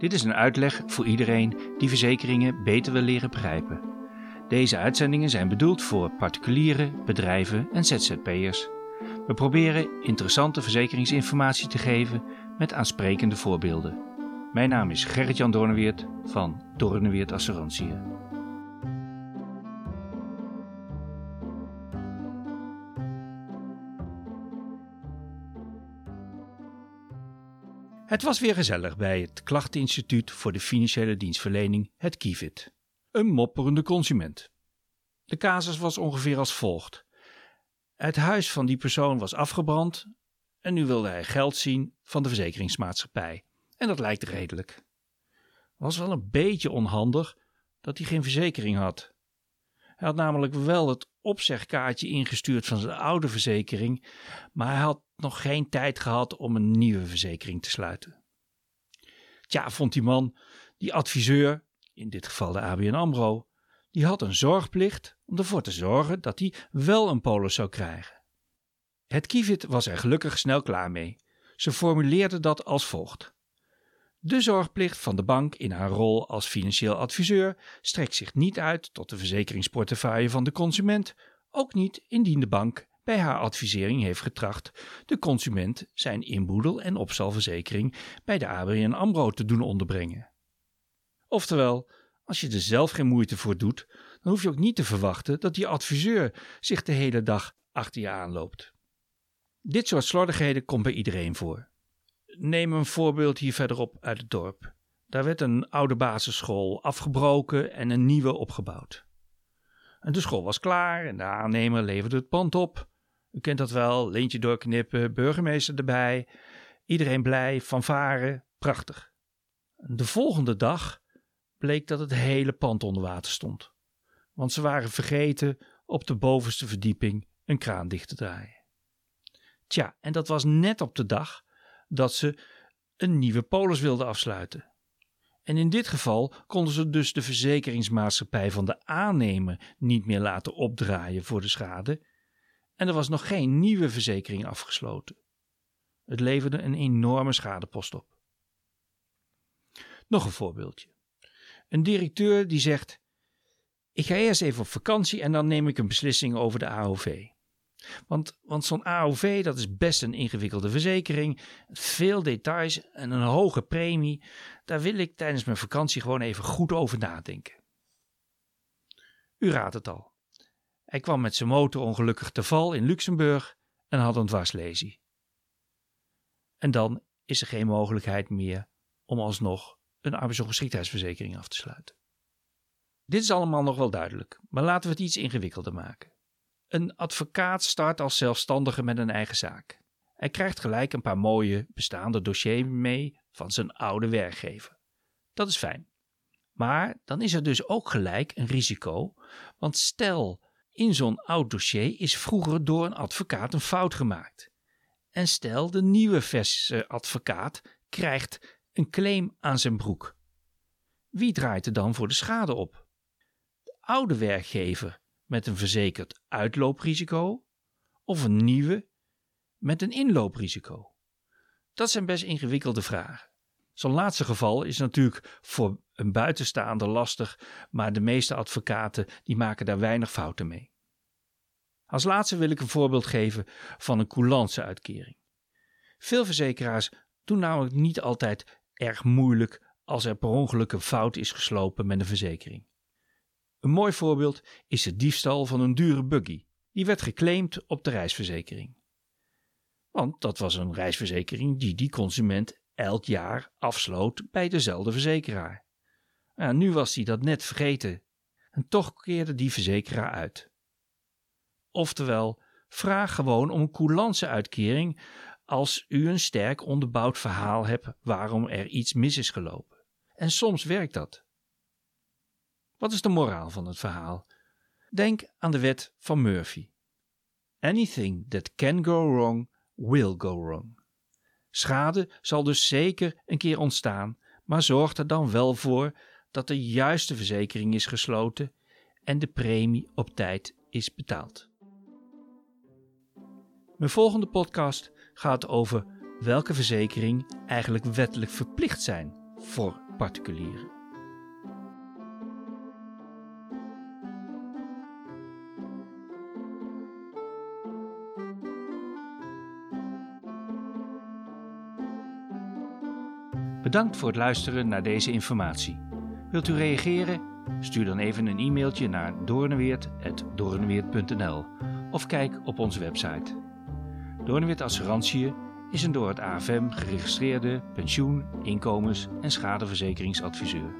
Dit is een uitleg voor iedereen die verzekeringen beter wil leren begrijpen. Deze uitzendingen zijn bedoeld voor particulieren, bedrijven en ZZP'ers. We proberen interessante verzekeringsinformatie te geven met aansprekende voorbeelden. Mijn naam is Gerrit-Jan Doorneweert van Doorneweert Assurantie. Het was weer gezellig bij het Klachteninstituut voor de Financiële Dienstverlening, het KIVIT. Een mopperende consument. De casus was ongeveer als volgt. Het huis van die persoon was afgebrand en nu wilde hij geld zien van de verzekeringsmaatschappij. En dat lijkt redelijk. Was wel een beetje onhandig dat hij geen verzekering had. Hij had namelijk wel het opzegkaartje ingestuurd van zijn oude verzekering, maar hij had nog geen tijd gehad om een nieuwe verzekering te sluiten. Tja, vond die man, die adviseur, in dit geval de ABN AMRO, die had een zorgplicht om ervoor te zorgen dat hij wel een polis zou krijgen. Het Kivit was er gelukkig snel klaar mee. Ze formuleerde dat als volgt. De zorgplicht van de bank in haar rol als financieel adviseur strekt zich niet uit tot de verzekeringsportefeuille van de consument, ook niet indien de bank bij haar advisering heeft getracht de consument zijn inboedel- en opstalverzekering bij de ABN AMRO te doen onderbrengen. Oftewel, als je er zelf geen moeite voor doet, dan hoef je ook niet te verwachten dat die adviseur zich de hele dag achter je aanloopt. Dit soort slordigheden komt bij iedereen voor. Neem een voorbeeld hier verderop uit het dorp. Daar werd een oude basisschool afgebroken en een nieuwe opgebouwd. En de school was klaar en de aannemer leverde het pand op. U kent dat wel, leentje doorknippen, burgemeester erbij. Iedereen blij, fanfare, prachtig. De volgende dag bleek dat het hele pand onder water stond. Want ze waren vergeten op de bovenste verdieping een kraan dicht te draaien. Tja, en dat was net op de dag dat ze een nieuwe polis wilden afsluiten. En in dit geval konden ze dus de verzekeringsmaatschappij van de aannemer niet meer laten opdraaien voor de schade. En er was nog geen nieuwe verzekering afgesloten. Het leverde een enorme schadepost op. Nog een voorbeeldje. Een directeur die zegt: Ik ga eerst even op vakantie en dan neem ik een beslissing over de AOV. Want, want zo'n AOV dat is best een ingewikkelde verzekering. Veel details en een hoge premie. Daar wil ik tijdens mijn vakantie gewoon even goed over nadenken. U raadt het al. Hij kwam met zijn motor ongelukkig te val in Luxemburg en had een dwarslesie. En dan is er geen mogelijkheid meer om alsnog een arbeidsongeschiktheidsverzekering af te sluiten. Dit is allemaal nog wel duidelijk, maar laten we het iets ingewikkelder maken. Een advocaat start als zelfstandige met een eigen zaak. Hij krijgt gelijk een paar mooie bestaande dossiers mee van zijn oude werkgever. Dat is fijn. Maar dan is er dus ook gelijk een risico, want stel in zo'n oud dossier is vroeger door een advocaat een fout gemaakt. En stel de nieuwe verse advocaat krijgt een claim aan zijn broek. Wie draait er dan voor de schade op? De oude werkgever met een verzekerd uitlooprisico of een nieuwe met een inlooprisico? Dat zijn best ingewikkelde vragen. Zo'n laatste geval is natuurlijk voor een buitenstaander lastig, maar de meeste advocaten die maken daar weinig fouten mee. Als laatste wil ik een voorbeeld geven van een coulance-uitkering. Veel verzekeraars doen namelijk niet altijd erg moeilijk als er per ongeluk een fout is geslopen met een verzekering. Een mooi voorbeeld is de diefstal van een dure buggy. Die werd geclaimd op de reisverzekering. Want dat was een reisverzekering die die consument elk jaar afsloot bij dezelfde verzekeraar. Nou, nu was hij dat net vergeten en toch keerde die verzekeraar uit. Oftewel, vraag gewoon om een coulance-uitkering als u een sterk onderbouwd verhaal hebt waarom er iets mis is gelopen. En soms werkt dat. Wat is de moraal van het verhaal? Denk aan de wet van Murphy. Anything that can go wrong, will go wrong. Schade zal dus zeker een keer ontstaan, maar zorg er dan wel voor dat de juiste verzekering is gesloten en de premie op tijd is betaald. Mijn volgende podcast gaat over welke verzekering eigenlijk wettelijk verplicht zijn voor particulieren. Bedankt voor het luisteren naar deze informatie. Wilt u reageren? Stuur dan even een e-mailtje naar doornweert.doornweert.nl of kijk op onze website. Doornweert Assurantie is een door het AFM geregistreerde pensioen-, inkomens- en schadeverzekeringsadviseur.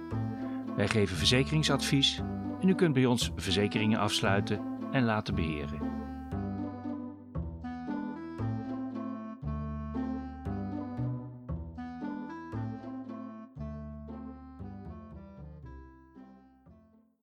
Wij geven verzekeringsadvies en u kunt bij ons verzekeringen afsluiten en laten beheren.